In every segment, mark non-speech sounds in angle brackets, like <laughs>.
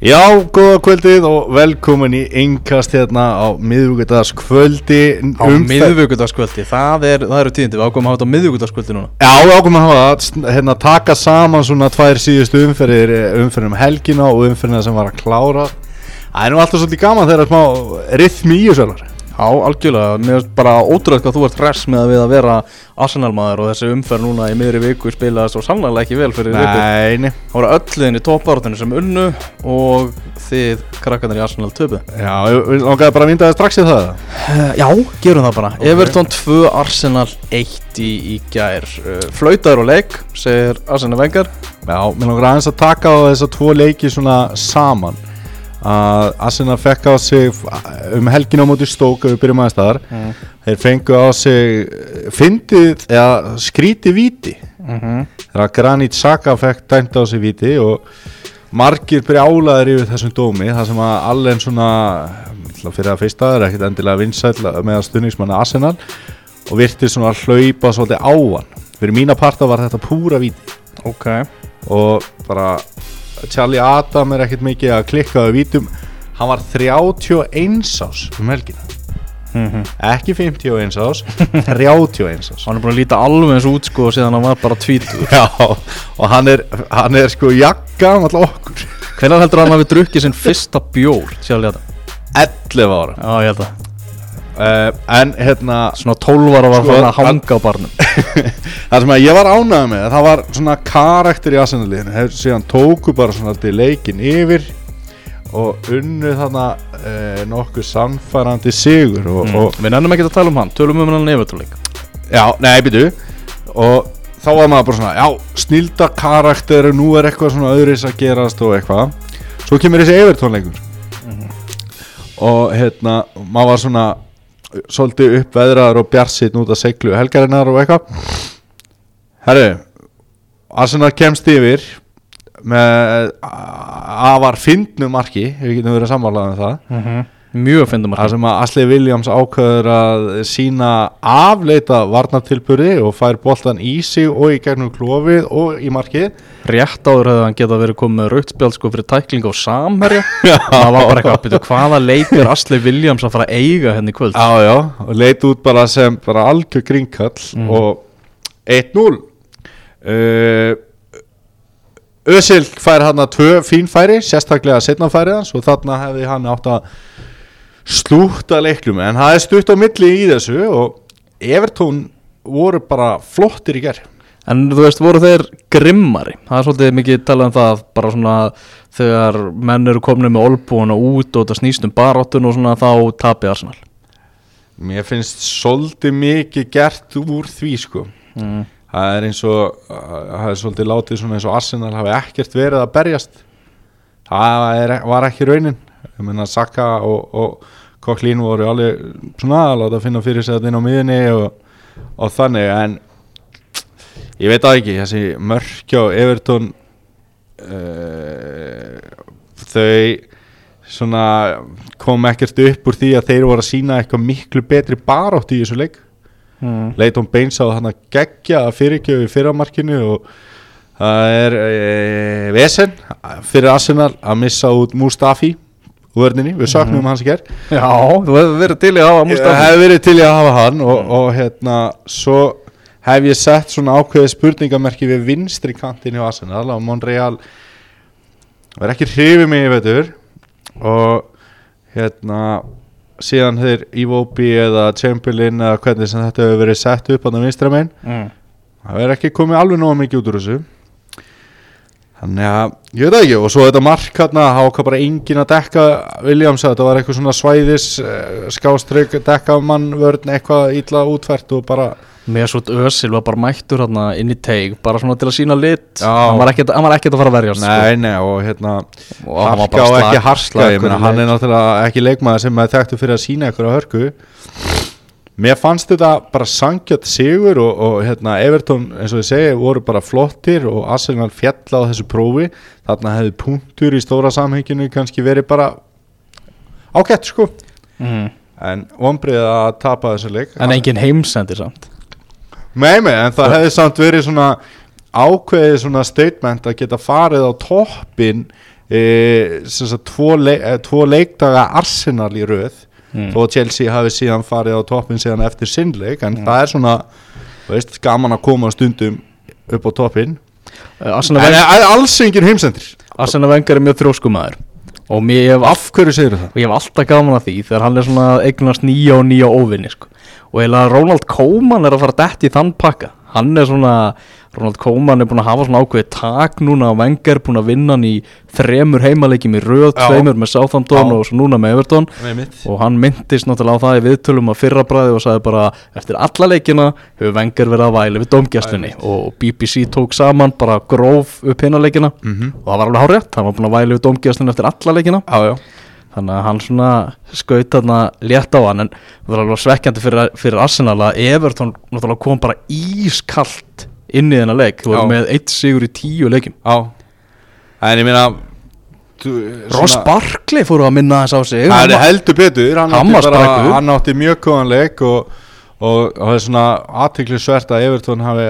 Já, góða kvöldið og velkomin í yngkast hérna á miðvíkudagskvöldi Á miðvíkudagskvöldi, það, er, það eru tíðindi, við ákveðum að hafa þetta á miðvíkudagskvöldi núna. Já, við ákveðum að hafa það, hérna, taka saman svona tvær síðustu umferðir umferðin um helgina og umferðina sem var að klára. Það er nú alltaf svolítið gaman þegar það er smá rithmi í þessu alvar Já, algjörlega, mér finnst bara ótrúlega hvað þú ert hress með að við að vera Arsenal-maður og þessi umferð núna í miðri viku spilaðist og sannlega ekki vel fyrir viku Nei, nei. Það voru ölluðin í toppáratinu sem unnu og þið krakkarnir í Arsenal töpu Já, við langaði bara að vinda það strax í það. Já, gerum það bara. Okay. Everton 2, Arsenal 1 í, í gær. Uh, Flautaður og leik, segir Arsenal Vengar Já, mér langar aðeins að taka á þess að tvo leiki svona saman að Arsenal fekk á sig um helgin á móti stók við byrjum aðeins þar mm. þeir fengu á sig fyndið eða skríti viti mm -hmm. þegar Granit Xhaka fekk dæmt á sig viti og margir brjálaður yfir þessum dómi þar sem að allen svona fyrir að fyrsta er ekkert endilega vinsæl með stunningsmanni Arsenal og virtir svona að hlaupa svolítið ávan fyrir mína parta var þetta púra viti ok og bara Charlie Adam er ekkert mikið að klikka á vítum. Hann var 31 ás um helgina. Mm -hmm. ekki 51 ás 31 ás hann er búin að líta alveg eins út sko síðan hann var bara tvítur já og hann er, hann er sko jakka um alltaf okkur. Hvernig heldur hann að við drukkið sinn fyrsta bjór Charlie Adam? 11 ára. Já ég held að. Uh, en hérna svona 12 ára var sko, að hanga á barnum <laughs> það sem að ég var ánægð með það var svona karakter í Arsenal-liðinu. Hefur síðan tóku bara svona alltaf leikin yfir og unnu þarna uh, nokkuð samfærandi sigur og, mm. og við nefnum ekki að tala um hann, tölum um hann nefnarleik já, nei, byrju og þá var maður bara svona, já, snilda karakter og nú er eitthvað svona öðris að gerast og eitthvað. Svo kemur þessi Evertón-leikur mm -hmm. og hérna, maður var svona svolítið uppveðraður og bjarsinn út af seglu helgarinnar og eitthvað herru Arsenal kemst yfir með afar fyndnu marki við getum verið að samálaða um það. Mm -hmm. mjög fyndnu marki. Það sem að Asli Williams ákveður að sína afleita varnartilbyrði og fær boltan í sig og í gegnum klófið og í markið. Rétt áður hefði hann geta verið komið rautspjál sko fyrir tækling á samherja. <laughs> Það var bara eitthvað, betur hvaða leikur Asli Williams að fara að eiga henni kvöld? Já já, og leit út bara sem bara algjör grínkall mm. og 1-0 uh, Ösil fær hann að tvö fín færi sérstaklega setna færið hans og þarna hefði hann átt að slúta leiklum en það er stutt á milli í þessu og Evertón voru bara flottir í gerð En þú veist, voru þeir grimmari? Það er svolítið mikið talað um það bara svona þegar menn eru komin með olbúin og út og þetta snýst um baráttun og svona þá tapir Arsenal. Mér finnst svolítið mikið gert úr því sko. Mm það er eins og það er svolítið látið svona eins og Arsenal hafi ekkert verið að berjast. Það er, var ekki raunin. Ég meina Saka og, og Koklín voru alveg svona að láta að finna fyrir inn á miðinni og, og þannig en ég veit að ekki þessi mörkja og Everton uh, þau svona kom ekkert upp úr því að þeir voru að sína eitthvað miklu betri barátt í þessu leik mm. Leiton Baines á hann að gegja að fyrirgjöfu fyrramarkinu og það er e, vesen fyrir Arsenal að missa út Mustafi vörninni, við saknum mm. hans ekki er Já, þú hefur verið til í að hafa Mustafi. Ég hef verið til í að hafa hann og, og hérna svo hef ég sett svona ákveði spurningamerki við vinstri kantin hjá Arsenal og Monreal. Verð ekki hrifið mig í veitur. Og hérna síðan þeir Iwobi eða Chamberlain eða hvernig sem þetta hefur verið sett upp á það vinstramein mm. það verður ekki komið alveg nóga mikið út úr þessu þannig að ég veit ekki og svo þetta mark hérna háka bara engin að dekka Williams að þetta var eitthvað svona svæðis eh, skástrygg dekka mann vörn eitthvað ítla útfært og bara Mesut Özil var bara mættur hérna inn í teig bara svona til að sína lit. Hann var ekkert að fara að verjast sko. Nei, nei, og hérna og harka og ekki harka mena, hann er náttúrulega ekki leikmaður sem er þekktu fyrir að sína eitthvað á hörku. Mér fannst þetta bara sangjart sigur og, og hérna Everton eins og ég segi voru bara flottir og Arsenal fjalla á þessu prófi. Þarna hefði punktur í stóra samhenginu kannski verið bara ágætt sko. Mm. en vonbrið að tapa þessu leik. En engin heimsendir samt Nei, með, en það hefði samt verið svona ákveðið svona statement að geta farið á toppin e, sem sagt, tvo, leik, e, tvo leikdaga Arsenal í röð Mm. þó Chelsea hafi síðan farið á toppin síðan eftir sinnleik en það er svona veist, gaman að koma stundum upp á toppin en Arsena er alls engin heimsendir Wenger er mjög þrjóskumæður og mér hef, af hverju segir það? og ég hef alltaf gaman að því þegar hann er svona eignast nýja og nýja óvinni sko. Og eiginlega Ronald Koeman er að fara dætt í þann pakka. Hann er svona, Ronald Koeman er búin að hafa svona ákveðið tak núna og Wenger búin að vinna hann í þremur heimaleikjum í röð, tveimur með Southampton og núna með Everton. Og hann myndist náttúrulega á það í viðtölum að fyrra bræði og sagði bara eftir alla leikina hefur Wenger verið að væli við domgjastunni og BBC tók saman bara gróf upp hinna leikina. Mhm. og það var alveg hárétt, hann var búin að væli við domgjastunni eftir alla leikina. Já, já þannig að hann svona skaut þarna létt á hann en það var alveg svekkjandi fyrir, fyrir Arsenal að Everton náttúrulega kom bara ískallt inn í þennan leik. Þú erum með eitt sigur í tíu leikjum. Já. En ég þú, Ross Barkley fóru að minna þess á sig. Það er var- heldur betur Hann, átti, var bara, hann átti mjög góðan leik og, og, og það er svona aðtikli svert að Evertón hafi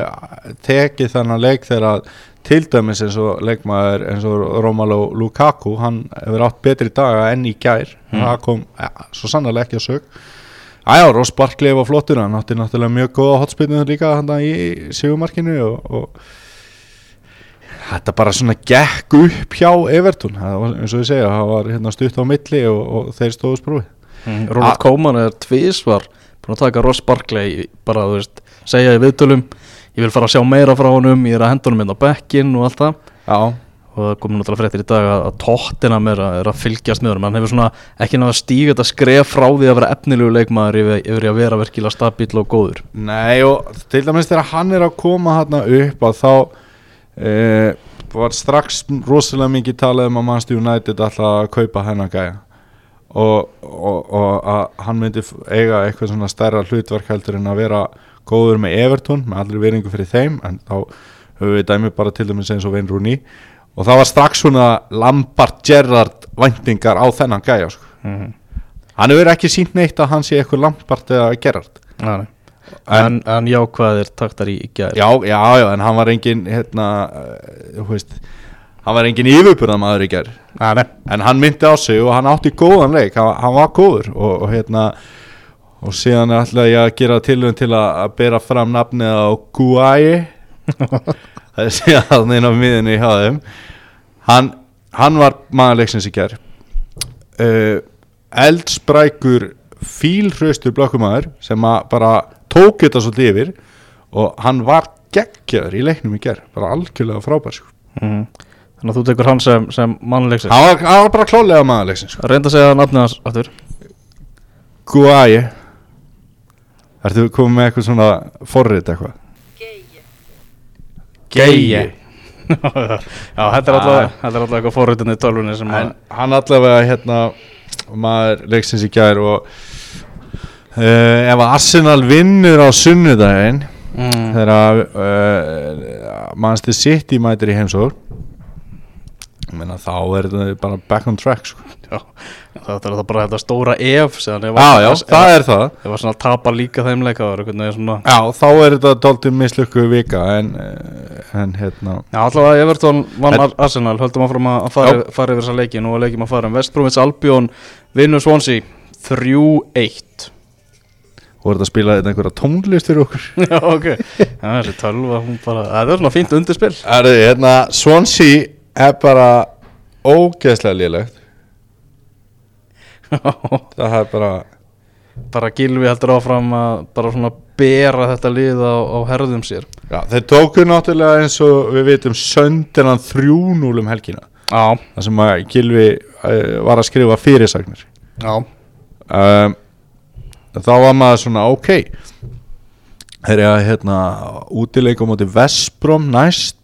tekið þennan leik þegar að til dæmis eins og leikmaður eins og Romalo Lukaku hann hefur átt betri daga enn í gær. Það kom ja, svo sannlega ekki að sög. Æjá, Ross Barkley var flottur hann átti náttúrulega mjög góða hotspinnu líka hann í sigumarkinu og, og þetta bara svona gekk upp hjá Evertón það var, eins og ég segja, það var hérna stutt á milli og, og þeir stóðu sprúið Mm, Ronald Koeman er tvísvar búin að taka Ross Barkley bara, þú veist, segja í viðtölum ég vil fara að sjá meira frá honum, ég er að henda honum inn á bekkin og allt það. Já, og það komið náttúrulega fréttir í dag að, að tóttina að- er að fylgjast með honum. Hann hefur svona ekki náða stíga þetta skref frá því að vera efnilegu leikmaður yfir, yfir að vera verkilega stabíl og góður. Nei og til dæmis þegar hann er að koma hann upp að þá e, var strax rosalega mikið talað um að Manchester United alltaf að kaupa hennar gæja. Og, og, og að hann myndi eiga eitthvað svona stærra hlutverk heldur en að vera góður með Everton með allri veringu fyrir þeim en þá höfum við dæmi bara til dæmis eins og Wayne Rooney og það var strax svona Lampard Gerrard væntingar á þennan gæja sko. mm -hmm. hann hefur ekki sínt neitt að hann sé eitthvað Lampard eða Gerrard en, en, en jákvæðir taktar í, í gær já, já, já, en hann var engin hérna, uh, þú veist hann var engin yfirburðamaður í gær Nei, nei. en hann myndi á sig og hann átti góðan leik hann, hann var góður og, og hérna og síðan ætla ég að gera tilhörn til að, að bera fram nafnið á Guai <laughs> það er síðan inn á miðinni í háðum hann, hann var maðurleiksins í gær. Uh, eldsprækur fílhraustur blokkumæður sem að bara tók þetta svolítið yfir. Og hann var geggjaður í leiknum í gær. Bara algjörlega frábær. Mm. þannig að þú tekur hann sem, sem mannleiksins hann, var, hann var bara klálega maðurleiksins sko. reynda að segja nafnið hans aftur. Guai Ertu komið með eitthvað svona forrið eitthvað? Geie <laughs> Já, þetta er alltaf eitthvað forröndinni í tölvunni sem En að hann allavega hérna maður leiksins í gær og uh, ef að Arsenal vinnur á sunnudaginn mm. þegar uh, mannstu sitt í mætir í heimsór menna, þá er þetta bara back on track sko. Já, þetta er það bara þetta stóra ef Já, að- já, það er það. Ef að svona tapa líka þeim leika það svona Já, þá er þetta dálítið mislukku vika en, eh, en hérna Já, allavega Everton vann En- Ar- Arsenal höldum að að fara, fara yfir þessa leiki. Nú leikjum að fara um Vestbrumins Albion vinnur Swansea 3-1 voru þetta að spila einhverja tónlist fyrir okkur? <laughs> Já, ok. Þessi tölva, bara Það er svona fínt undirspil. Það er hérna Swansea er bara ógeðslega lélegt. <laughs> Það er bara bara Gilvi heldur áfram að bara svona bera þetta lið á, á herðum sér. Já, þeir tóku náttúrulega eins og við vitum söndinan 3-0 um helgina. Já, það sem að Gilvi uh, var að skrifa fyrirsagnir. Já. Um, þá var maður svona ok. Þeir eru að hérna útileika á móti Vestbrom næst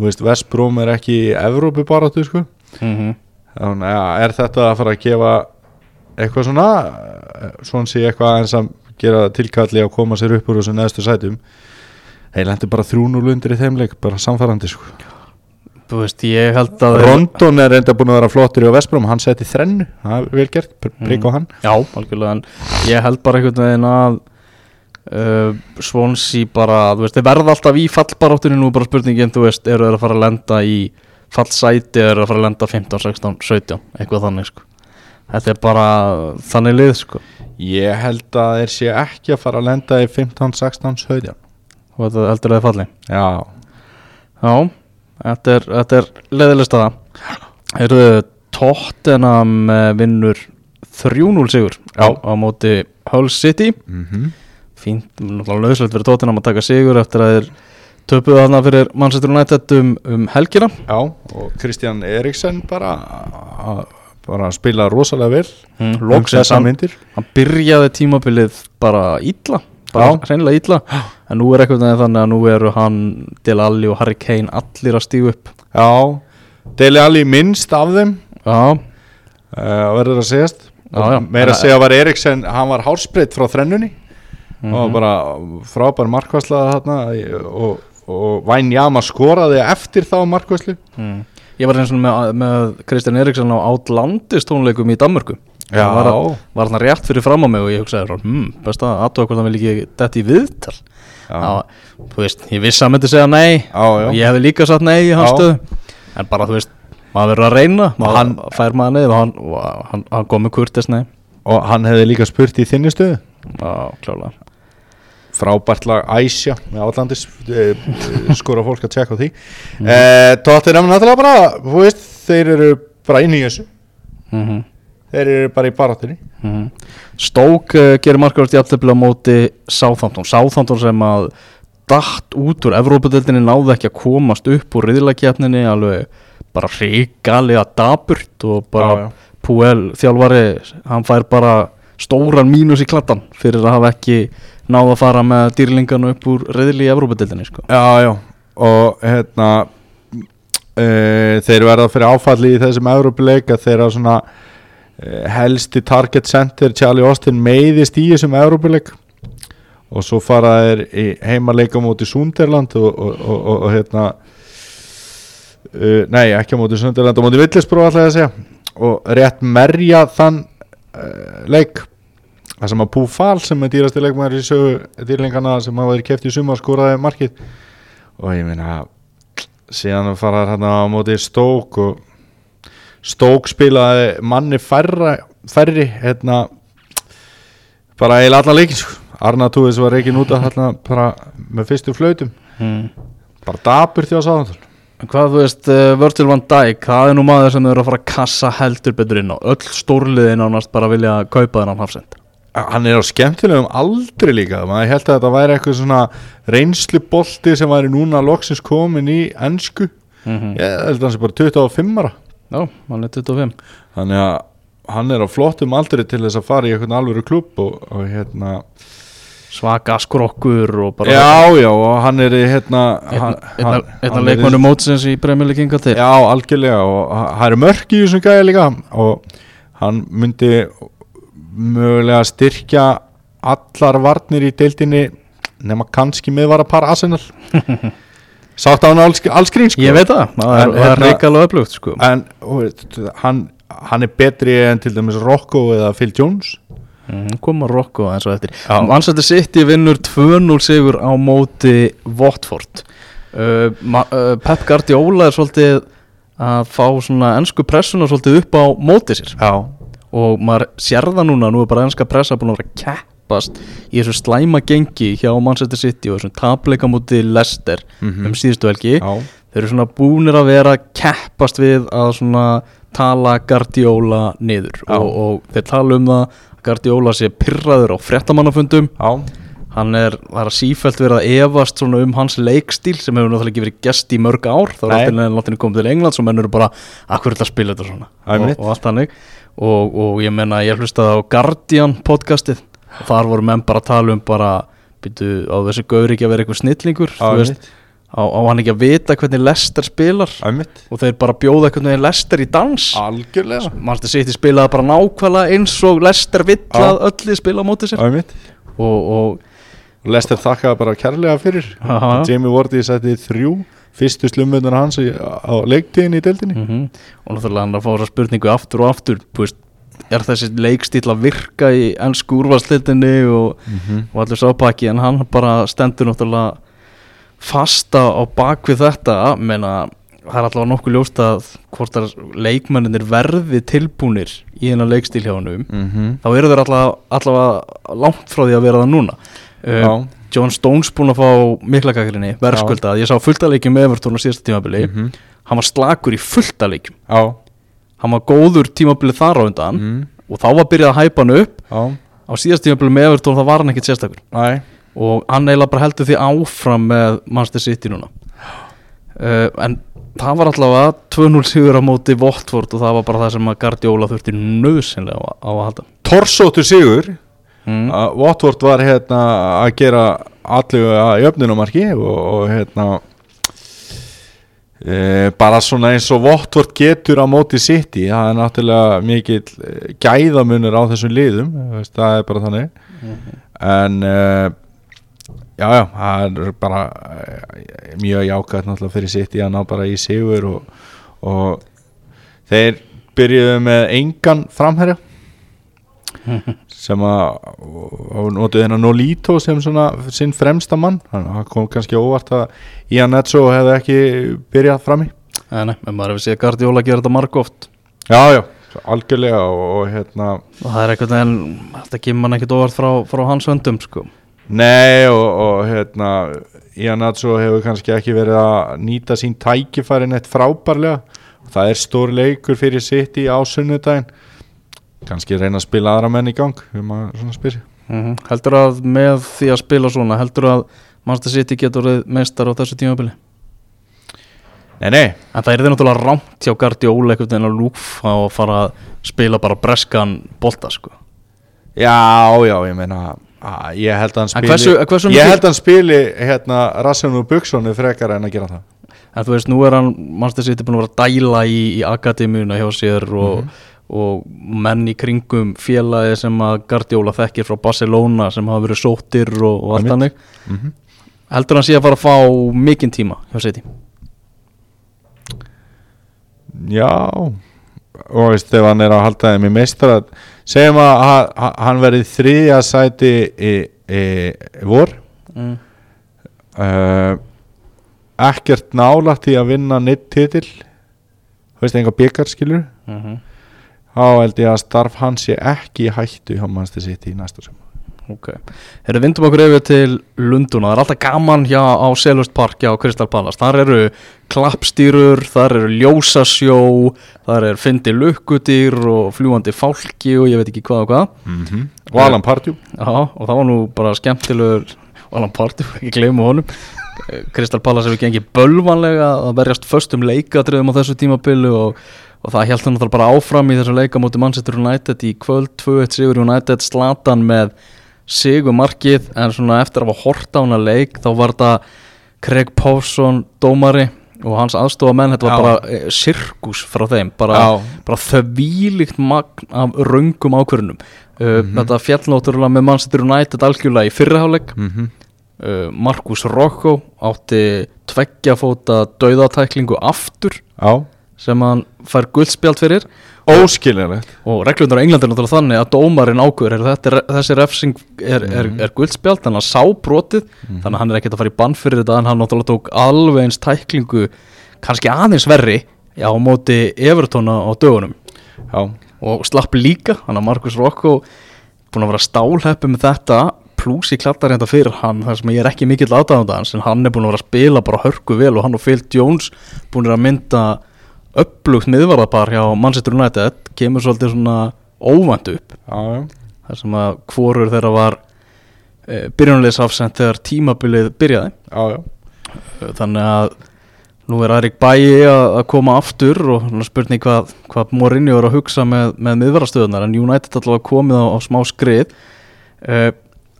þú veist Vestbrom er ekki í Evrópu baráttu sko. Mm Þannig að er þetta að fara að gefa eitthvað svona eh, svona sé eitthvað eins að gera tilkalli að koma sér upp úr þessu neðstu sætum? Þeir lendi bara 3-0 undir í þeimleik bara samfærandi sko. Þú veist, ég held að Rondon er enda búin að vera flottur í á Vestbrom hann setti þrennu, það er vel gert prigg á hann. Já, algjörlega en ég held bara einhvern veginn að uh, Swansea bara, þú veist, þeir verða alltaf í fallbaráttunni nú bara spurningin, þú veist, eru þeir að fara að lenda í fallsæti er að fara að lenda 15, 16, 17 eitthvað þannig sko. Þetta er bara þannig lið sko. Ég held að þeir sé ekki að fara að lenda í 15, 16, 17 og þetta heldur að þið falli? Já, Já, þetta er, þetta er leðileg staða. Eru Tottenham eh, vinnur 3-0 sigur á, á móti Hull City? Mm fínt, náttúrulega löðslega fyrir Tottenham að taka sigur eftir að þeir töpuðu þarna fyrir Manchester United um, um helgina. Já, og Kristján Eriksen bara bara spila rosalega vel. Mm, Loksins þessa myndir. Hann byrjaði tímabilið bara illa bara Já. hreinlega illa. En nú er eitthvað þannig að nú eru hann Del Alli og Harry Kane allir að stígu upp. Já, Deli Alli minnst af þeim. Já, uh, verður að segjast. Já, já. meira að segja var Eriksen hann var hárspreitt frá þrennunni Mhm. og bara frábær markvæslaða þarna og, og Væn Jama skoraði eftir þá markvæslu Mm. Ég var eins og með, með Kristján Eriksson á Outlandis tónleikum í Danmörku. Hann var, að- var hann rétt fyrir fram á mig og ég hugsaði hm, best að aðtóa hvort hann vil ekki detti í viðtal Já. Já, Þú veist, ég vissi að myndi segja nei Já, já. og ég hefði líka sagt nei í hans Já. stöðu en bara þú veist, maður verður að reyna maður Hann- fær maður neið og hann, hann, hann kom með kurtis nei og hann hefði líka spurt í þinni stöðu Já, klálega frábært lag Æsja með Átlandis eh, skora fólk að tjekka á því mm. eh, Tottenham náttúrulega bara veist, þeir eru bara inn í þessu mm -hmm. þeir eru bara í baráttunni Stók uh, gerir markavart jafntefli á móti Southampton Southampton sem að datt út úr Evrópadeildinni náði ekki að komast upp úr riðlakjarninni alveg bara ríkalega daburt og bara Já, já. Puel þjálfari hann fær bara stóran mínus í klattan fyrir að hafa ekki náða að fara með dýrlingana upp úr riðli í Evrópadeildinni sko. Já, já, og hérna uh, þeir verða fyrir áfalli í þessum Európuleik að þeirra svona uh, helsti target center Charlie Austin meiðist í þessum Európuleik og svo fara þeir í heimaleika móti Sunderland og, og, og, og, og hérna uh, nei, ekki á móti Sunderland á móti Villisbrú alltaf að segja. Og rétt merja þann uh, leik það sem að Pú Fall sem er dýrasti leikmæður í sögu dýrlingana sem hafa verið keft í sumar skoraði markið og ég meina síðan fara þær hérna á móti Stók og Stók spilaði manni færra, færri hérna bara eiginlega allan leikin sko. Arna Túðis var reikin út af hérna bara með fyrstu flautum mm. bara dapur því á sáðan Hvað þú veist, uh, Virgil van Dijk það er nú maður sem eru að fara að kassa heldur betur inn á öll stórliðin ánast bara vilja kaupa þennan hafsend hann er á skemmtilegum aldri líka maður held að þetta væri eitthvað svona reynslubolti sem væri núna loksins komin í ennsku mm ég held að hann sé bara 25 ára. Já, hann er 25 þannig að hann er á flottum aldri til þess að fara í eitthvað alvöru klubb og, og hérna svaka skrokkur og bara já já og hann er hérna hann- hann- hann er í- leikmannu mótsins í Premier League kinga til. Já algjörlega og ha- það eru mörk í þessum gæja líka og hann myndi mögulega styrkja allar varnir í deildinni nema kannski miðvara par Arsenal. <laughs> Sátt á hann alls, allskrín sko. Ég veit það, það er, er hérna- öflugt sko. en hann, hann er betri en til dæmis Rocco eða Phil Jones. Mm, Koma Rocco eins og eftir. Manchester City vinnur 2-0 sigur á móti Watford. Uh, uh, Pep Guardiola er svolítið að fá svona ennsku pressuna svolítið upp á móti sér. Já, og maður sér það núna, nú er bara ennska pressa búin að vera keppast í þessu slæma gengi hjá Manchester City og þessum tapleika múti Leicester Mhm. um síðustu helgi. Já, þeir eru svona búnir að vera keppast við að svona tala Guardiola niður. Og, og þeir tala um það að Guardiola sé pyrraður á fréttamannafundum. Já, hann er, það er sífælt verið að efast svona um hans leikstíl sem hefur náttúrulega ekki verið gest í mörg ár. Þá er alltaf náttúrulega komið til England og menn eru bara, akkur er þetta að spila þetta svona? Og, og allt hannig og, og ég menna, ég hlustaði á Guardian podcastið. Þar voru menn bara að tala um bara, byrju, á þessi gaur ekki að vera eitthvað snillingur á, á hann ekki að vita hvernig Lester spilar? Æmitt og þeir bara bjóða hvernig Lester í dans. Algjörlega. Manchester City spilaði bara nákvæmlega eins og Lester vill að öllu spila á móti sér. Og, og Lester þakkaði bara kærlega fyrir. Aha. Jamie Wardy setti þrjú fyrstu slummunar hans á leiktíðin í deildinni. Mm og náttúrulega hann að þessa spurningu aftur og aftur veist, er þessi leikstíl að virka í ennsku úrvalstildinni og, Mhm. og allir sápaki en hann bara stendur náttúrulega fasta á bakvið þetta. Menna það er allavega nokkuð ljóst að hvort að leikmenninir verði tilbúnir í þennan leikstíl hjá hannum mm þá eru þeir allavega, allavega langt frá því að vera það núna uh, John Stones búin að fá mikla kakrinni verðskuldað, ég sá fullta leikjum með Evertón á síðasta tímabili, Mhm. hann var slakur í fullta leikjum, já, hann var góður tímabili þar á undan mm, og þá var byrjað að hæpa hann upp. Já, á síðasta tímabili með Evertón þá var hann ekkit sérstakur. Næ, og hann eiginlega bara heldur því áfram með Manchester City núna. Uh, en það var allavega 2-0 sigur á móti Votvort og það var bara það sem að Guardiola þurfti nöðsynlega á, á að halda. Torsóttur sigur mm. að Watford var hérna að gera allu að jöfnunumarki og, og hérna e, bara svona eins og Watford getur á móti City það er náttúrulega mikill eh, gæðamunur á þessum liðum það er bara þannig. En e, já já, það er bara e, mjög jákvæmt náttúrulega fyrir City að ná bara í sigur og, og þeir byrjuðu með engan framherja <laughs> sem að og notuðu hennar Nolito sem svona sinn fremsta mann. Það kom kannski óvart að Ian Netso hefði ekki byrjað fram í Nei, en maður hefur séð Guardiola gera þetta margóft já já, algjörlega og, og hérna og það er eitthvað en þetta kemur mann ekkert óvart frá, frá hans höndum sko. nei og, og hérna Ian Netso hefur kannski ekki verið að nýta sín tækifærin eitt frábærlega. Það er stór leikur fyrir sitt í ásunnudaginn kannski reyna að spila aðra menn í gang við maður svona spyrir mm heldur að með því að spila svona heldur að Manchester City getur meistar á þessu tímabili? Nei nei, en það er því náttúrulega rámt hjá Guardiola einhvern veginn að lúfa og fara að spila bara breskan bolta sko. Já, já, ég meina að ég held að hann En spili hversu- hversu Ég held að hann spili hérna Rassinu Buxonu frekar en að gera það. En þú veist, nú er hann Manchester City búin að vera að dæla í, í akademíuna hjá sér og, Mhm. Og menn í kringum félagi sem að Guardiola þekkir frá Barcelona sem hafa verið sóttir og, og allt hannig mm -hmm. heldur hann sé að fara að fá mikinn tíma hjá City Já og veist ef hann er að halda þeim í meistar segjum að ha- ha- hann verið þriðja sæti í, í, í vor mm. uh, ekkert nálægt í að vinna neitt titil þú veist enga byggar skilur Mm. Þá held ég að starf hans sé ekki í hættu hjá mannstu sitt í næsta sem Ok, þegar vindum okkur yfir til Lunduna, það er alltaf gaman hjá á Selhurst Park hjá Crystal Palace, þar eru klappstýrur, þar eru ljósasjó, þar er fyndi lukkudýr og fljúandi fálki og ég veit ekki hvað og hvað. Mm -hmm. og Alan Partjú Já, og það var nú bara skemmtilegur Alan Party, <laughs> ekki gleymu honum. Crystal Palace hefur gengið bölvanlega að verjast föstum leikadröðum á þessu tímabilu og, og það held hann náttúrulega bara áfram í þessu leika móti Manchester United í kvöld 2-1 sigur United slatan með sigur markið en svona eftir að hafa hort á hana leik þá var þetta Craig Pawson dómari og hans aðstofa menn þetta var Já. bara e, sirkus frá þeim bara, bara þvílíkt magn af röngum ákvörunum uh, Mhm. þetta fjallnótturlega með Manchester United algjörlega í fyrriháleik mm -hmm. uh, Markus Rocco átti tveggja fóta dauðatæklingu aftur Já, sem hann fær guldspjald fyrir. Óskiljanlegt. Og reglundar á Englandi er náttúrulega þannig að dómarinn ákveður er þetta, er- þessi refsing er, er, Mhm. er guldspjald þannig að sá brotið. Þannig að hann er ekkert að fara í bann fyrir þetta en hann náttúrulega tók alveg eins tæklingu kannski aðeins verri já, á móti Evertona á dögunum. Já, og slapp líka hann að Markus Rocco búin að vera stálheppi með þetta pluss í klattar þetta fyrir hann þar sem ég er ekki mikill aðdáðanda hans en hann er búin að vera að spila bara hörku vel og hann og Phil Jones búin að mynda upplugt miðvarðapar hjá Manchester United kemur svolítið svona óvænt upp. Já, já. Þar sem að hvorur þeirra var e, byrjunleysafsend þegar tímabilið byrjaði. Já, Eh, þannig að nú er Arik Bæi að, koma aftur og spurning hvað, hvað Morinni var að hugsa með, með miðvarastöðunar en United allavega komið á, á smá skrið. Uh,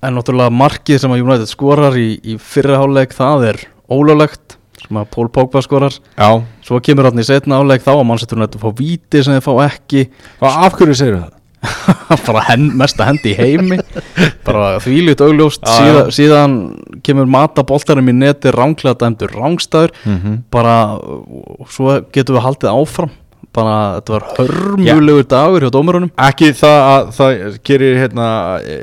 en náttúrulega markið sem að United skorar í, í fyrriháleik það er ólöglegt sem að Pól Pogba skorar. Já, svo kemur hann í setna áleik þá að mannsettur nættu fá víti sem þið fá ekki. Og af hverju segir það? <laughs> bara hen, mesta hendi í heimi. Bara þvílít augljóst. Já, síðan, já. síðan kemur mataboltarum í neti ránglega dæmdur rángstæður -hmm. bara og svo getum við haldið áfram. Bara þetta var hörmulegur dagur hjá dómarunum Ekki það að það gerir hérna e,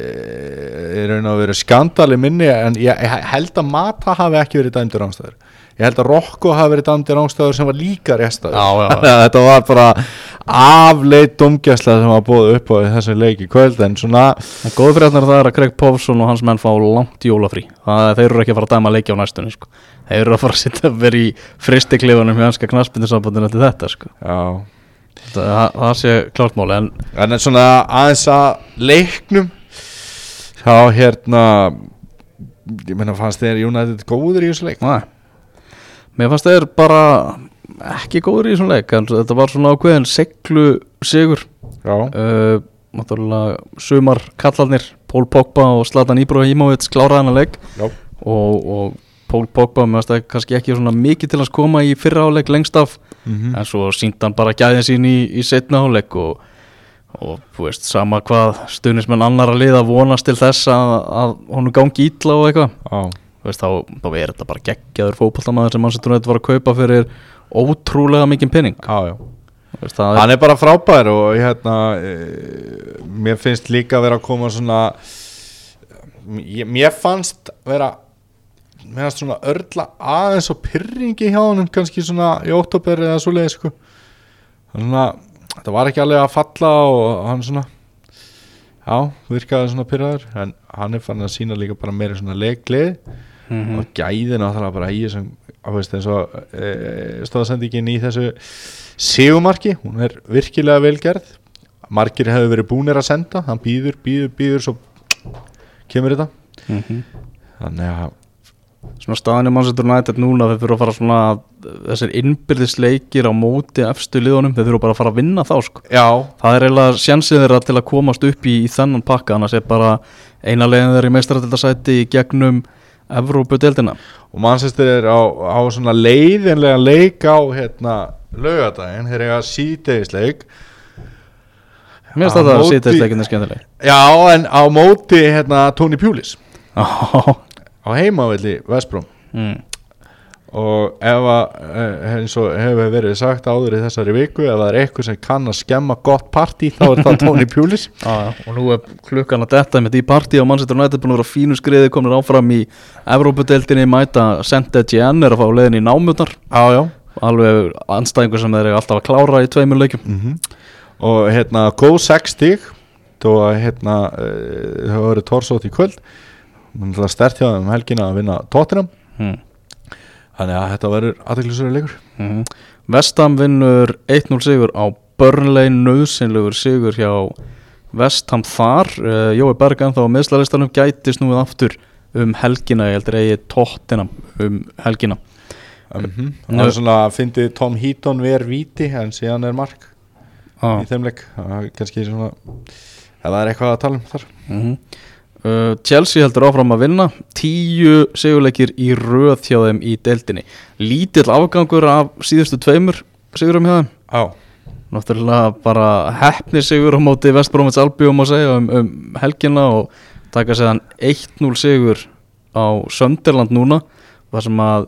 í raun og veru skandali minni en ég, ég held að Mata hafi ekki verið dæmdur ánstæður ég held að Rokko hafi verið dæmdir ástæður sem var líka að <laughs> þetta var bara afleit domgæsla sem var búið upp á þessu leiki kvöld en svona En góðu frétnar það er að Craig Povson og hans menn fá langt jólafrí Það þeir eru ekki að fara að dæma leiki á næstunni sko. Þeir eru að fara að sitja að vera í fristiklifunum hjá hanska knaspindisambandinu til þetta sko. það, það, það sé klárt máli En en svona aðeins að leiknum þá hérna ég meina fannst þér United góður í þessu leik. Mér fannst þeir bara ekki góður í þessum leik en þetta var svona ákveðin seglu sigur. Uh, náttúrulega sumar kallarnir Pól Pogba og Zlatan Ibrahimovic kláraði hennar leik. Og, og Pól Pogba mér fannst það kannski ekki svona mikið til að koma í fyrra áleik lengst af. Mhm, en svo síndi hann bara gæðin sín í, í setna áleik og, og þú veist sama hvað stuðnismenn annar að liða vonast til þess að, að honum gangi ítla og eitthvað veist, þá, þá er þetta bara geggjaður fótboltamaður sem Manchester United var að kaupa fyrir ótrúlega mikið penning já, já. Veist, það hann er bara frábær og hérna e, mér finnst líka vera að koma svona ég, mér fannst vera mér fannst svona örla aðeins og pyrringi hjá honum kannski svona í óttoberi eða svo leið sko svona, þetta var ekki alveg að falla og hann svona já, virkaði svona pyrraður en hann er fann að sína líka bara meira svona leiklið Mhm. og gæðin náttúrulega bara í þessum á veist eins og e, stóðsendingin í þessu segumarki hún er virkilega velgerð margir hefur verið búnir að senda hann býður, býður, býður svo kemur þetta Mhm. þannig að Svona staðan í Manchester United núna þeir þurfa að fara svona þessir innbyrðisleikir á móti efstu liðunum þeir þurfa bara að fara að vinna þá sko já, Það er eiginlega sjansið þeirra til að komast upp í, í þennan pakka annars er bara eina leiðin þeirra í meistaratildasæti í gegnum Evrópu-deildina. Og mannsestir er á, á svona leiðinlega leik á hérna laugadaginn, þeir eiga síðdegisleik Mér finnst þetta að sýta leikinni skemmtileg já, en á móti hérna Tony Pulis. <laughs> Já. Á heimavelli Vestbróm mm. Og ef að eh, eins og hefur verið sagt áður í þessari viku ef það er eitthvað sem kann að skemma gott partí þá er það <laughs> Tony Pulis. Já, já, og nú er klukkan að detta með því partí og Manchester United búin að vera á fínu skriði komnir áfram í Evrópudeildinni mæta Sente GN er að fá leiðin í já, já. alveg anstæðingur sem þeir eru alltaf að klára í tveimur leikjum. Mm og hérna góð 6 stig þó að hérna uh, það voru torsótt í kvöld. Stert hjá þeim um helgina að vinna tóttinam mm. Þannig að þetta verður aðeinslega leikur. Mm Vestham vinnur 1-0 sigur á Burnley nöðsynlegur sigur hjá Vestham þar. Uh, Jói Berg ennþá á meðslaristanum gæti snúið aftur um helgina. Ég heldur eigi tóttina um helgina. Mm -hmm. það er svona að fyndi Tom Heaton ver víti en síðan er mark ah. í þeim leik. Það er er eitthvað að tala um þar. Mm uh, Chelsea heldur áfram að vinna. Tíu sigurleikir í röð hjá þeim í deildinni. Lítill afgangur af síðustu tveimur sigurum hjá þeim. Á. Náttúrulega bara hefnir sigur á móti Vestbrómits Albium að segja um, um helgina og taka séðan 1-0 sigur á Sönderland núna þar sem að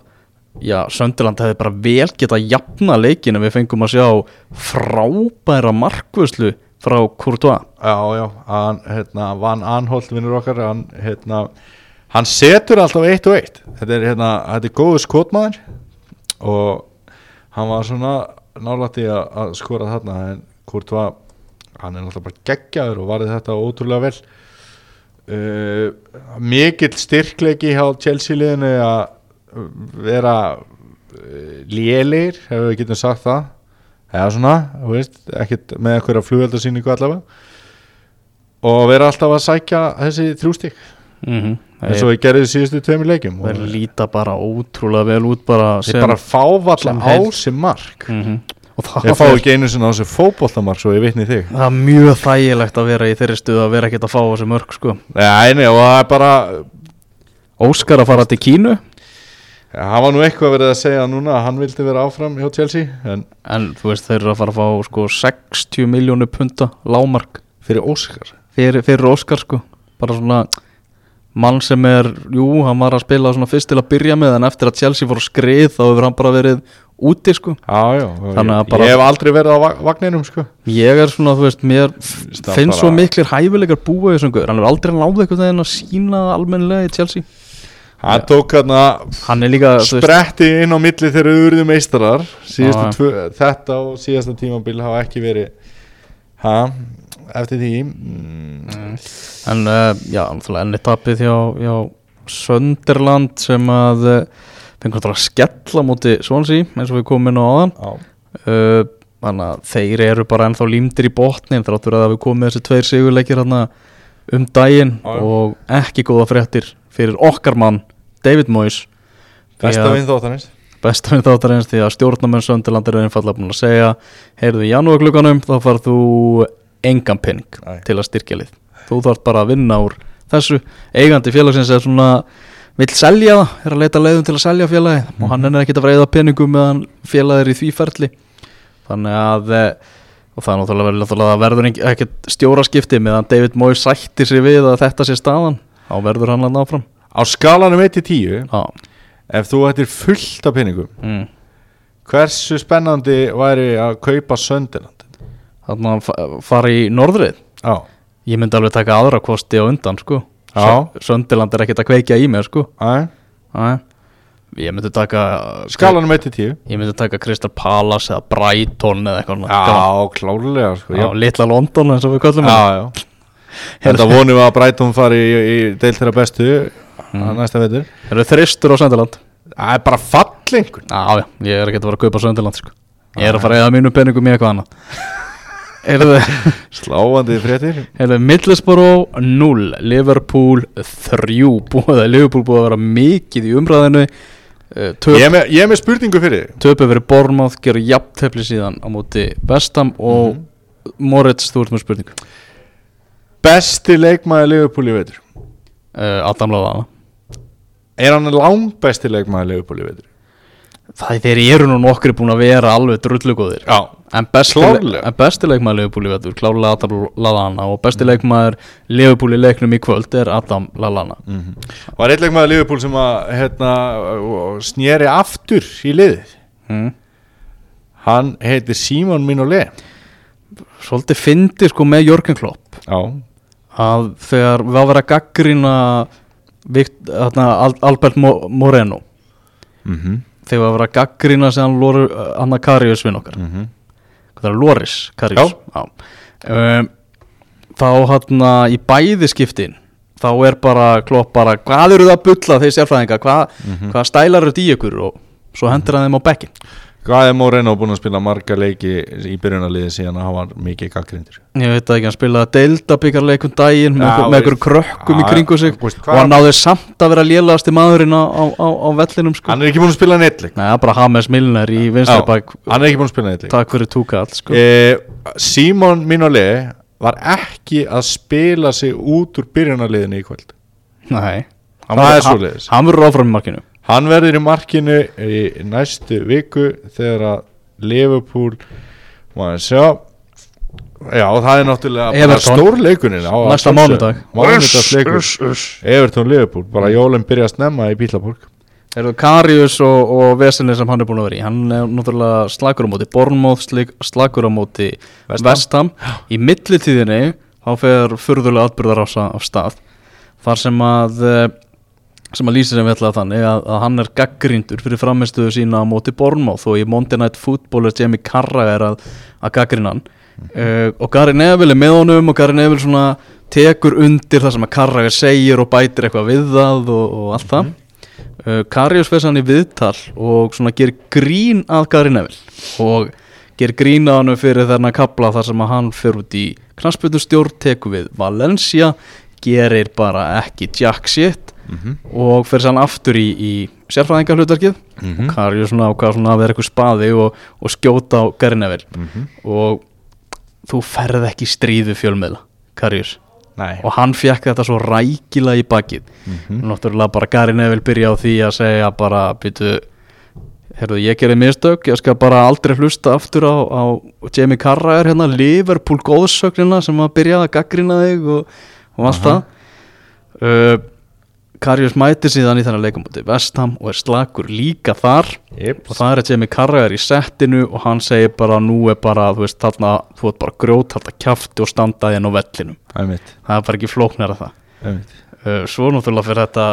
já, Sönderland hefði bara vel geta jafna leikinu við fengum að sjá frábæra markvöslu frá Courtois. Já, já, hann hérna, Van Anholt vinnur okkar hann, hérna, hann setur alltaf eitt og eitt. Þetta er, hérna, þetta er góðu skotmaður og hann var svona nálætti að, skora þarna en Courtois, hann er náttúrulega bara geggjaður og varði þetta ótrúlega vel. Uh, mikill styrkleiki hjá Chelsea liðinu að vera uh, lélir, ef við getum sagt það eða svona, þú veist, ekkert með eitthvað flugveldarsýningu allavega. Og vera alltaf að sækja þessi þrjústík mm -hmm. eins og við gerðum í síðustu tveimur leikjum. Og þeir líta bara ótrúlega vel út bara þeir bara fá valla sem á sem mark. Mm og það þeir fá ekki einu sinna á þessu fótboltamark svo ég vitni þig. Það er mjög þægilegt að vera í þeirri stuð að vera ekkert að fá þessi mörg sko. Nei, nei, og það er bara Óskar að fara til Kínu hann var nú eitthvað verið að segja núna að hann vildi vera áfram hjá Chelsea en En þú veist þeir eru að fara að fá sko 60 miljónu punta lámark fyrir Óskar? Fyrir, fyrir Óskar sko. Bara svona mann sem er, jú, hann var að spila svona fyrst til að byrja með en eftir að Chelsea fór að skrið þá hefur hann bara verið úti sko. Já, já, Þannig að ég, ég hef aldrei verið á va- vagninum sko. Ég er svona, þú veist, mér það finnst svo miklir þessum guður, hann hefur aldrei náð eitthvað þegar að sína almennilega í Chelsea hann tók hérna er spretti inn á milli þegar urðum meistarar. Tvö, þetta og síðasta tímabil hafa ekki verið ha, eftir því. Mm, en uh, já, enni tapið hjá, hjá Sönderland sem að uh, fengur náttúrulega að skella múti Swansea eins og við komum inn á áðan. Á, uh, þannig að þeir eru bara ennþá límdir í botnin þráttur að við komum með þessi tveir sigurleikir hérna um daginn Já, já. og ekki góða fréttir fyrir okkar mann David Moyes. Besta Því að- vinn þáttanins besta við þáttarins því að stjórnamenn Sönderland eru einfallega búin að segja heyrðu í janúarklukkanum þá farð þú engan penning til að styrkja lið. Þú þarf bara að vinna úr þessu. Eigandi félagsins er svona vill selja það, er að leita leiðum til að selja félagi og hann er ekkert að fara eða penningum meðan félagið er í því ferli. Þannig að eh, og það er náttúrulega náttúrulega verður ekki- ekkert stjóraskipti meðan David Moyes sættir sig við að þetta sé staðan þá verður hann að náfram á skalanum 1-10 Já, ef þú ættir fullt af peningum mm. hversu spennandi væri að kaupa Söndiland þannig að fa- fara í norðrið. Já, Ég myndi alveg taka aðra kosti á undan sko. Söndiland er ekkert að kveikja í mér sko. Æ, Æ. Ég myndi taka skalanum 1-10 Ég myndi taka Crystal Palace eða Brighton eða eitthvað já, klárlega sko, Já, Litla London eins og við kallum já, já. Þetta vonum við að Brighton fari í, í deil þeirra bestu Mm. að næsta veitur Það eru þristur á Söndiland Það er bara fallengur Já, já, ég er ekkert að fara að kaupa Söndiland sko. Ég er að fara að eða mínu peningum í eitthvað annað. <laughs> Sláandi fréttir. Middlesbrough 0 Liverpool 3 búið, Liverpool búið að vera mikið í umræðinu Eh, töp Ég er með, ég er með spurningu fyrir þig. töpu verið Bormáð, gerur jafntefli síðan á móti Bestam og Moritz, þú ert með spurningu. Besti leikmaður Liverpool í veitur uh, Adam Láðana Er hann langbesti leikmaður Liverpool í veitur? Það þeir eru nú nokkri búin að vera alveg drullugóðir. En besti, Klárlega. en besti leikmaður Leifupúl í vetur Klárlega Adam Lallana Og besti leikmaður Leifupúl í leiknum í kvöld Er Adam Lallana. Var eitt leikmaður Liverpool sem að hérna, snýri aftur í liðið? Mm. Hann heitir Simon Minolet Svolítið fyndi sko með Jörgen Klopp. Já. Að þegar við að vera að gaggrina Vikt, þarna, Al Albert Mo Moreno. Mm Þegar við að vera að gaggrina Séðan Lóru, Anna Karius vinn okkar. -hmm. hvað það er Loris Karius. Um, þá hann í bæði skiptin þá er bara klopp bara hvað eru það að bulla þeir sérfræðinga hvað, hvað stælar eru þetta í ykkur? Og svo hendur hann þeim á bekkin Hvað er Moreno búin að spila marga leiki í byrjunarliði síðan að var mikið gaggrindur ég veit ekki, hann spilaði deildabíkarleikum daginn með, Já, einhver- með veist. einhverjum krökkum í Já, kringu sig veist, og hann náði samt að vera lélegasti maðurinn á, á, á, á vellinum sko. Hann er ekki búin að spila neitt leik. Nei, bara Hames Milner í vinstri bak. Hann er ekki búin að spila neitt leik. Takk fyrir túkall sko. eh, Simon Minolet var ekki að spila sig út úr byrjunarliðinu í kvöld. Nei, hann verður áfram í markinu Hann verður í markinu í næstu viku þegar að Liverpool maður sjá? Já, það er náttúrulega bara Everton. stór leikunin á Næsta mánudag. Mánudagsleikur. Everton Liverpool, bara jólinn byrja að snemma í Bílaborg Eru Karius og, og Veselin sem hann er búin að vera í? Hann er náttúrulega slagur á móti Bornmóð, slagur á móti West Ham. Vestham Í millitíðinni þá fer furðulega atbyrðar á stað. Þar sem að eh, sem að lýsa sem við ætlaði þannig að, að hann er gaggrindur fyrir framistuðu sína á móti Bornmóð og í Monday Night Football er Jamie Carragher er að, að gaggrina hann. Uh, og Gary Neville er með honum og Gary Neville svona tekur undir það sem að Carragher segir og bætir eitthvað við það og, og allt það. Uh, Karius veist hann í viðtal og svona gerir grín að Gary Neville og gerir grín að hann fyrir þarna kapla þar sem að hann fyrir út í knastbyrnustjórn, tekur við Valencia gerir bara ekki jack shit og fyrir sann aftur í, í sérfræðinga hlutverkið Mhm. og Karius svona ákvað svona að vera eitthvað spaði og, og skjóta á Gary Neville Mhm. og þú ferð ekki stríðu fjölmiðla Karius Nei. Og hann fekk þetta svo rækilega í bakið. Mhm. náttúrulega bara Gary Neville byrja á því að segja bara býtu Herðu, ég gerði mistök, ég skal bara aldrei hlusta aftur á, á Jamie Carragher hérna, Liverpool góðsögnina sem að byrja að gaggrina þig og, og allt það. Uh, Karius mætir síðan í þennan leikamóti Vestham og er slagur líka þar. Yep. og það er að Jamie Carragher í settinu og hann segir bara nú er bara, þú veist, þarna þú ert bara grjót, þarna kjafti og standaði inn á vellinum. Einmitt, það er bara ekki flóknar að það. Einmitt. uh, svo náttúrulega fyrir þetta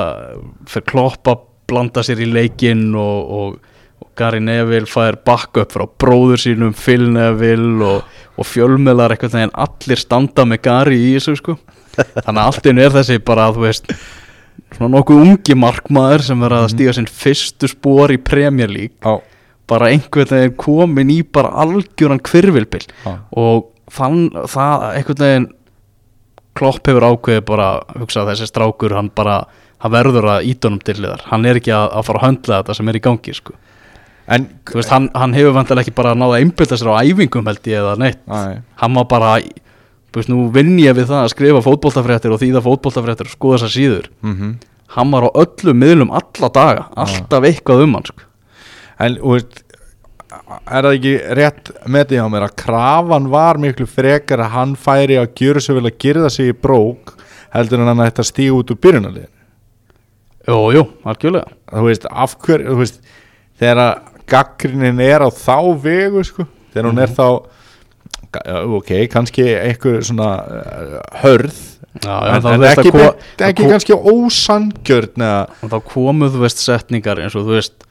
fyrir Klopp að blanda sér í leikinn og, og, og Gary Neville fær backup frá bróður sínum Phil Neville og, og fjölmiðlar eitthvað en allir standa með Gary í þessu sko. Þannig að allt einu er þessi bara þú veist svona nokkuð ungi markmaður sem verður að stíga sinn fyrstu spór í Premier League. Já, bara einhvern veginn komin í bara algjöran kvirvilbil já, og þann, það einhvern veginn Klopp hefur ákveðið bara hugsa þessi strákur hann bara, hann verður að ídunum til liðar hann er ekki að, að fara að höndla þetta sem er í gangi sko. En veist, hann, hann hefur vantilega ekki bara náða að einbylda sér á æfingum held ég eða neitt. Æ, hann var bara, veist, nú vinn ég við það að skrifa fótboltafréttir og þýða fótboltafréttir og skoða þessar síður. Mhm. Hann var á öllum miðlum alla daga alltaf eitthvað um hann sko. En, veist Er það ekki rétt með því á mér að krafan var miklu frekar að hann færi að gjöra svo vel að gyrða sig í brók heldur en hann að stíga út úr byrjunarliðin Jú, jú, algjörlega. Þú veist, af hver þú veist, þegar gaggrinin er á þá vegu sko, þegar hún er þá ga- ok, kannski einhver svona uh, hörð Já, já, en, en veist ekki, að ko- beint- ekki kannski ósangjörn og þá komu þú veist setningar eins og þú veist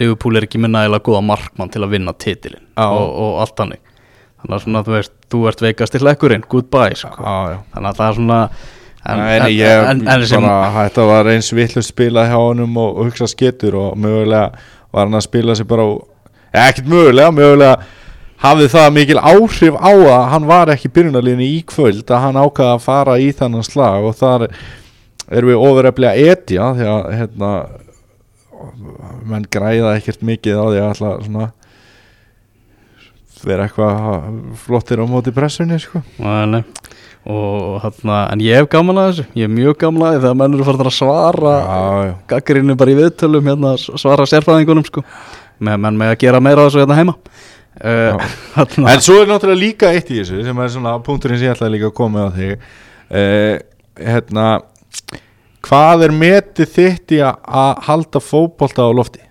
Liverpool er ekki með nægilega góða markmann til að vinna titilin Já. og, og allt hannig þannig að svona þú veist, þú ert veikast til lekkurinn goodbye, sko. á, já þannig að það er svona En, en, ég en, en sem, bara, þetta var eins vitlu spila hjá honum og, hugsa sketur og mögulega var hann að spila sig bara á, ekkert mögulega, mögulega hafði það mikil áhrif á að hann var ekki byrjunarliðinu í kvöld að hann ákvaða að fara í þannan slag og þar erum við ofureflega etja því að hérna menn græða ekkert mikið á því að alltaf svona vera eitthvað flottir á móti pressunni sko. Nei, og þarna, en ég hef gaman að þessu. Ég er mjög gaman að því þegar menn eru farin að svara gaggarinu bara í viðtölum hérna, svara sérfræðingunum sko. menn með að gera meira af þessu hérna heima uh, <laughs> En svo er náttúrulega líka eitt í þessu sem er svona punkturinn sem ég ætlaði líka að koma á þig uh, hérna hvað er metið þitt í að- halda fótbolta á lofti?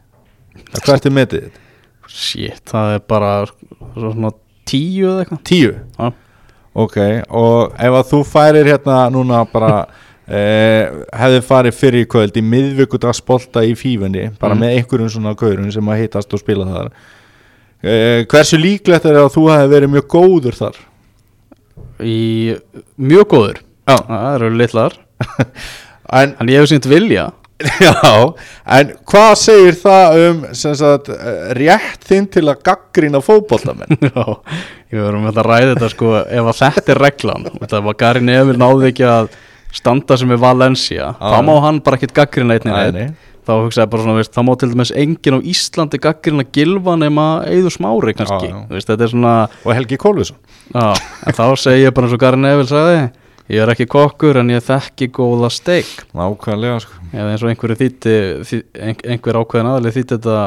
Hvert er metið þitt? shit, það er bara svona tíu eða eitthvað Tíu? Já. Ok, og ef að þú færir hérna núna bara uh, hefði farið fyrir í kvöld í miðvíkudagsbolta í fífunni bara Mm. með einhverjum svona gaurum sem að hittast og spila þar uh, hversu líklegt er að þú hefði verið mjög góður þar? í mjög góður Já. það eru litlar <laughs> En en ég hef sínt vilja <laughs> Já, en hvað segir það um sagt, eh, rétt þinn til að gaggrina fótboltamenn? <laughs> Já, ég verðum að ræða þetta sko ef að þetta er reglan þetta var Gary Neville náði ekki að standa sem er Valencia þá má hann bara ekkert gaggrina einnig nei. Þá hugsaði bara svona, veist, þá má til dæmis enginn á Íslandi gaggrina gilva nema eður smári kannski, Já, já. Veist, þetta er svona Og Helgi en þá segi ég bara eins og Gary Neville sagði ég er ekki kokkur en ég þekki góða steik. Nákvæmlega sko. Eða eins og einhverju þýtti þý, ein, einhver ákveðin aðli þýtti þetta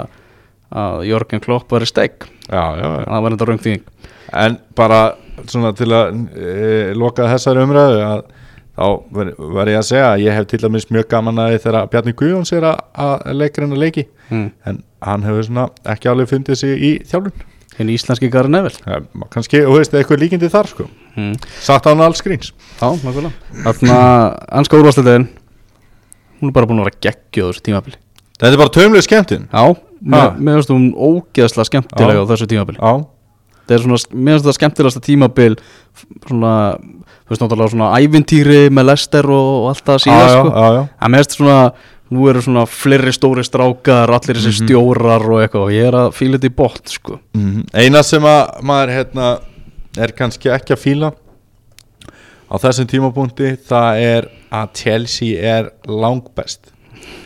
að Jörgen Klopp var í steik það var enda raungþýðing En bara svona til að e, loka þessari umræðu að þá var ég að segja að ég hef til dæmis mjög gaman að því þegar Bjarni Guðjóns er að, að leikurinn að leiki. Mm. en hann hefur svona ekki alveg fundið sig í þjálfun. Hinn íslenski Gary Neville. Ja, kannski, þú veist, eitthvað líkindi þar sko. Mm. Satt án alls gríns. Já, nákvæmlega. Þarna, ennska úrvarsleitin Hún er bara búin að vera geggjöð þessu tímabili. Þetta er bara tömlega skemmtun. Já, mér finnst hún ógeðslega skemmtilega á þessu tímabili. Já, Það er svona, mér finnst það skemmtilegasta tímabil Svona, þú veist náttúrulega svona ævintýri með Lester og, og allt það síðan sko. En mér finnst svona, nú eru svona fleiri stóri strákar, allir þessi stjórar og eitthvað Og ég er að fíla þetta í bótt sko Mhm. Eina sem að maður hérna, er kannski ekki að fíla á þessum tímapunkti það er að Chelsea er langbest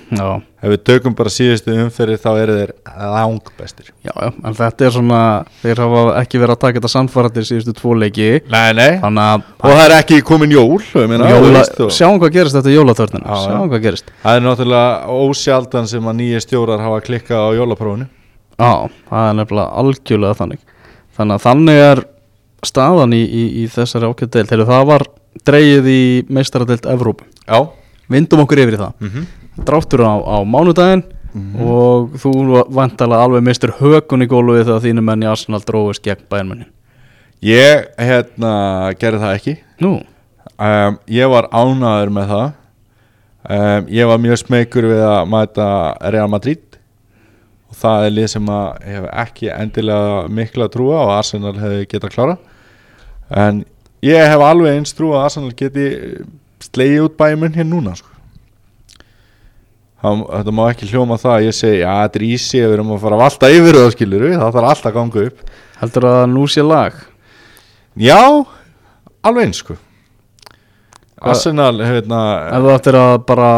Já, ef við tökum bara síðustu umferði þá eru þeir langbestir. Já, já, en þetta er svona Þeir hafa ekki verið að taka þetta samfaratir síðustu tvo leiki. Nei, nei. Að og það er ekki komin jól meina, Jóla, sjáum hvað gerist þetta já. sjáum hvað gerist. Það er náttúrulega ósjaldan sem að nýja stjórar hafa klikkað á jólaprófunu já, það er nefnilega algjörlega þannig. Þannig að þannig er staðan í, í, í þessari ákveð deild Heyrðu, það var dreigið í meistaradeild Evrópu. Já. Vindum okkur yfir í það. Mm -hmm. Dráttur á, á mánudaginn og þú vantalega alveg mistur hökun í gólu við það að þínu menn í Arsenal dróðist gegn bæjarmennin Ég hérna gerði það ekki. Nú, um, Ég var ánæður með það. Um, ég var mjög smekur við að mæta Real Madrid. Og það er lið sem að hef ekki endilega mikla trúa og Arsenal hefði getað klára en ég hef alveg eins trú að Arsenal geti slegið út bæjumun hér núna sko. Það, þetta má ekki hljóma það að ég segi að þetta er ísi við erum að fara að valta yfir það skilur það þarf alltaf að ganga upp. Heldur að nú sé lag? já, alveg eins sko. Arsenal hefna, Ef þú ættir að bara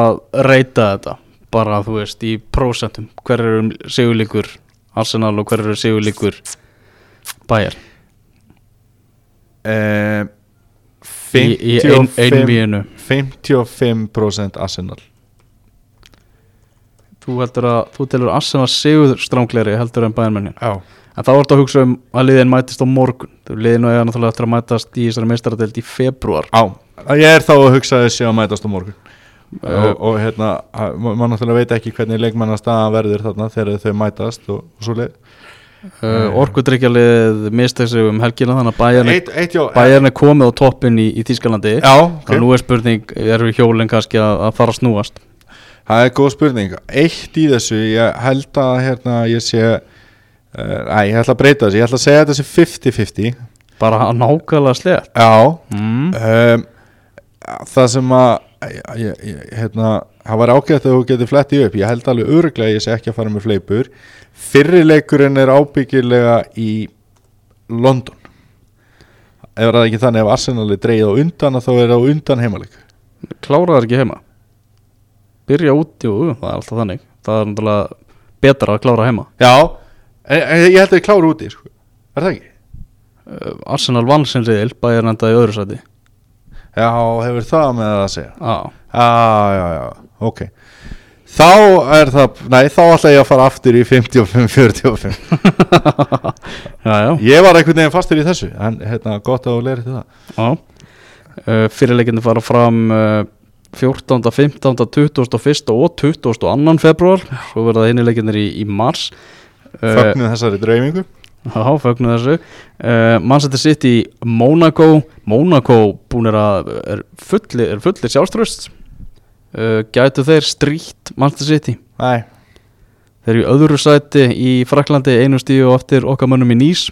reyta þetta bara þú veist í prósentum hver eru sigurlíkur Arsenal og hver eru sigurlíkur Bayern? Eh, í, í ein, 55 einvíinu 55% Arsenal Þú heldur að þú telur Arsenal sigur strángleri heldur en Bayern mennin já, En þá ertu að hugsa um að liðin mætist á morgun. Þú liðin og ég er náttúrulega eftir að mætast í þessari meistaradelt í februar á, ég er þá að hugsa þessi að mætast á morgun. Og, og hérna, að- ma- maður náttúrulega veit ekki hvernig leikmannastaðan verður þarna þegar þau mætast og, og svo leið uh, Orkudrykjalið mistæk sig um helgina þannig að er komið á toppin í, í Þískalandi já, ok, og nú er spurning, eru hjólinn kannski að, að fara að snúast það er góð spurning. Eitt í þessu, ég held að hérna, ég sé uh, æ, ég ætla að breyta þessu, ég ætla að segja þetta sem 50-50 bara að nákvæmlega slett já, mm. um, það sem að ég, ég, hérna, það var ágætt að þú getur flettið upp. Ég held alveg örglega að ég sé ekki að fara með fleipur fyrri leikurinn er ábyggilega í London. Ef það er ekki þannig ef Arsenal er dreigð á undan að þá er það á undan heimaleik. Kláraðar ekki heima Byrja út, jú, það er alltaf þannig. Það er náttúrulega betra að klára heima. Já, en, en ég held að ég klára úti sko. er það ekki? uh, Arsenal vann sem reyðil, Bayern endaði öðru sæti. Já, hefur það með það að segja. Já, já, já, já, ok. Þá er það, nei, þá ætla ég að fara aftur í 55-45 <laughs> já, já, Ég var einhvern veginn fastur í þessu En hérna, gott að þú lerið til það. Já. Uh, Fyrirleikindi fara fram uh, 14., 15., 21. og 22. februar Svo verða einileikindir í, í mars. Fögnuð þessari dreifingu. Já, fögnu þessu. Uh, Manchester City, Monaco Monaco búin er að er fullir, fullir sjálfströst uh, Gætu þeir strýtt Manchester City? Nei, Þeir eru í öðru sæti í Fraklandi einu stíu og eftir okkar mönnum í Nýs.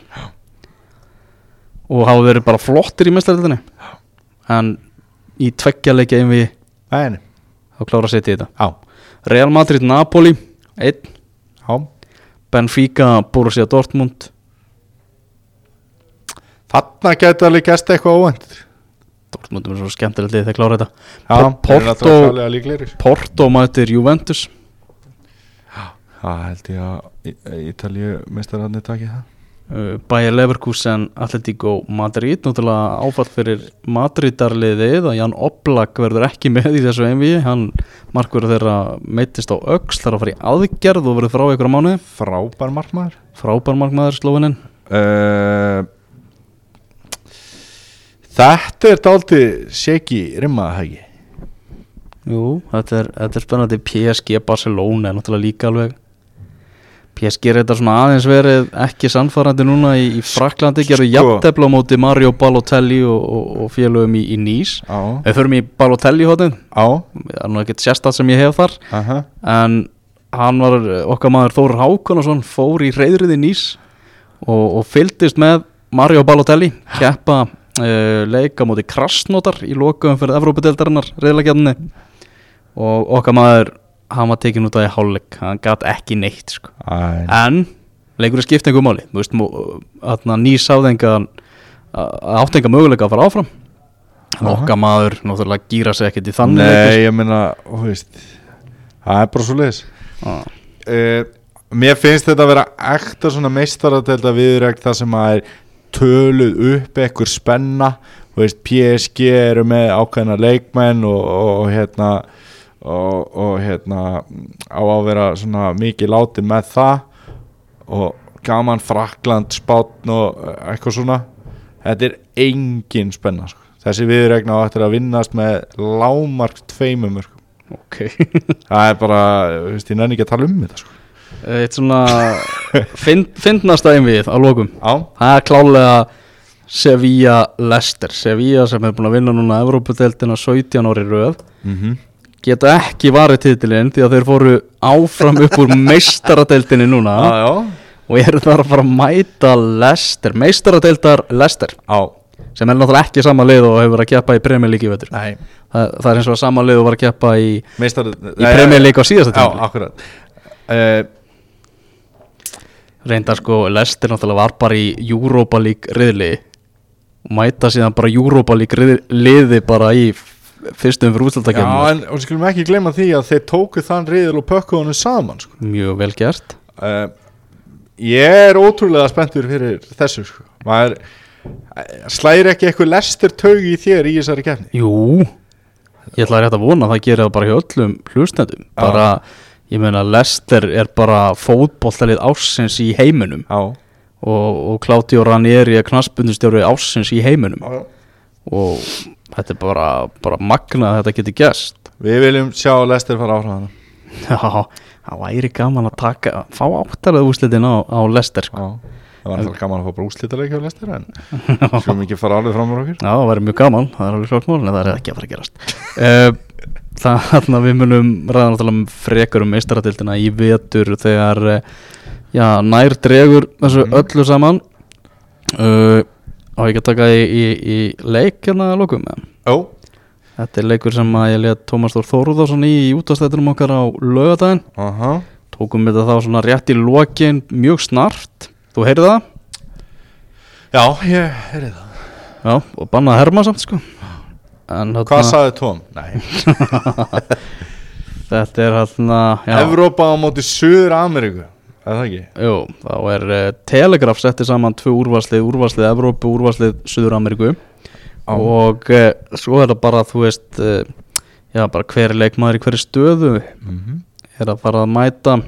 Og hafa verið bara flottir í mestarildinni en í tveggjarleikja einvi nei, nei. þá klára City þetta. Á, Real Madrid, Napoli 1, á Benfica, Borussia Dortmund. Þarna gæti alveg gæst eitthvað óvænt. Dortmund er svo skemmtilegt lið þeir klára þetta. Já, Porto- líklegir. Porto mætir Juventus. Það held ég að Ítalju mestararnir takið það Bayer Leverkusen, Atletico Madrid náttúrulega áfall fyrir Madridarliðið að Jan Oblak verður ekki með í þessu einví hann markverður þeirra meittist á öxl þarf að fara í aðgerð og verður frá einhverja mánuði. Frábær markmaður. Frábær markmaður slóvininn uh, Þetta er dálítið Sheki rimma, hegi Jú, þetta er, þetta er spennandi. PSG Barcelona er náttúrulega líka alveg PSG er þetta svona aðeins verið ekki sannfærandi núna í, í Fraklandi gerðu Sko. jafntefla á móti Mario Balotelli og, og, og félögum í, í Nýs. Við förum í Balotelli hóttin það er nú ekkert sérstætt sem ég hef þar. Aha. En hann var okkar maður Þór Hákonarsson fór í reyðriði Nýs og, og fylgdist með Mario Balotelli keppa uh, leika móti Krasnótar í lokaum fyrir Evrópadeildarinnar reyðlagjafni og okkar maður hann var tekin út af í hálfleik hann gat ekki neitt sko. En leikur er skipt einhver máli veist, Nýs áðenga áttenga möguleika að fara áfram. Aha. okkar maður náttúrulega gýra sig ekkert í þannig Nei, ég meina, þú veist Það er bara svo leiðis uh, Mér finnst þetta að vera ekta svona meistaradelda viðrækt það sem að er töluð upp ekkur spenna. Þú veist, PSG eru með ákveðna leikmenn og, og, og hérna og, og hérna á að vera svona mikið láti með það og gaman Frakland, Spátn og eh, eitthvað svona. Þetta er engin spenna sko. þessi viðregna á eftir að vinnast með lámark tveimum sko. ok. <laughs> Það er bara, ég nenni ekki að tala um þetta sko. eitt svona <laughs> fyndnasta einvið á lokum. Á, það er klálega Sevilla Leicester Sevilla sem er búin að vinna núna Evrópudeldina 17 ári röð. Mhm geta ekki varið titilinn því að þeir fóru áfram upp úr <laughs> meistaradeildinni núna. Já og eru þar að fara að mæta Lester, meistaradeildar Lester Já, sem er náttúrulega ekki sama lið og hefur verið að keppa í nei. Það, það er eins og sama lið og var að keppa í, Meistar í Premier League á síðasta Já, akkurat. Uh, reyndar sko Lester náttúrulega var bara í Europa League riðli. Og mæta síðan bara Europa League riði, liði bara í fyrstum fyrir Já, útslutakefni en og skulum ekki glemma því að þeir tóku þann riðil og pökkuðu honum saman sko. mjög vel gert. Uh, Ég er ótrúlega spenntur fyrir þessu sko. Maður eh, slæri ekki eitthvað lestur taug í þér í þessari kefni Jú, ég ætla rétt að vona að það gerir það bara hjá öllum hlustendum. Bara, ég meina Lester er bara fótbollalið ársins í heiminum. Já, og, og Claudio Ranieri er knaspundustjóri ársins í heiminum. Já. og þetta er bara, bara magna að þetta geti gæst Við viljum sjá lestur fara áfram hana Já, það væri gaman að taka fá áttarað úslitin á, á Lester sko. Það var alltaf gaman að fá bara úslítaleg hjá lestur en <laughs> skulum ekki fara alveg fram úr okkur. Já, það væri mjög gaman, það er alveg klart mál en það er ekki að fara að gerast. Uh, Það þarna við munum ræða náttúrulega um frekar um meistaratildina í vetur þegar uh, já, nær dregur þessu Mhm. öllu saman. Uh, á ekki að taka í, í, í leik hérna að lokum eða? Ó, Þetta er leikur sem að ég let Tómas Þór Þóruðarsson í í útastættunum okkar á lögadaginn aha. Tókum við þetta þá svona rétt í lokin mjög snart, þú heyrið það? Já, ég heyrði það. Já, og bannaði herma samt sko. En Hvað þarna- sagði Tom? Nei. <laughs> Þetta er hérna já, Evrópa á móti Suður Ameríku Er það ekki? Jú, þá er uh, Telegraph settið saman tvö úrvarslið, úrvarslið Evrópu, úrvarslið Suður-Ameríku. Og uh, svo er það bara, þú veist uh, já, bara hver leikmaður í hverju stöðu Mm -hmm. er að fara að mæta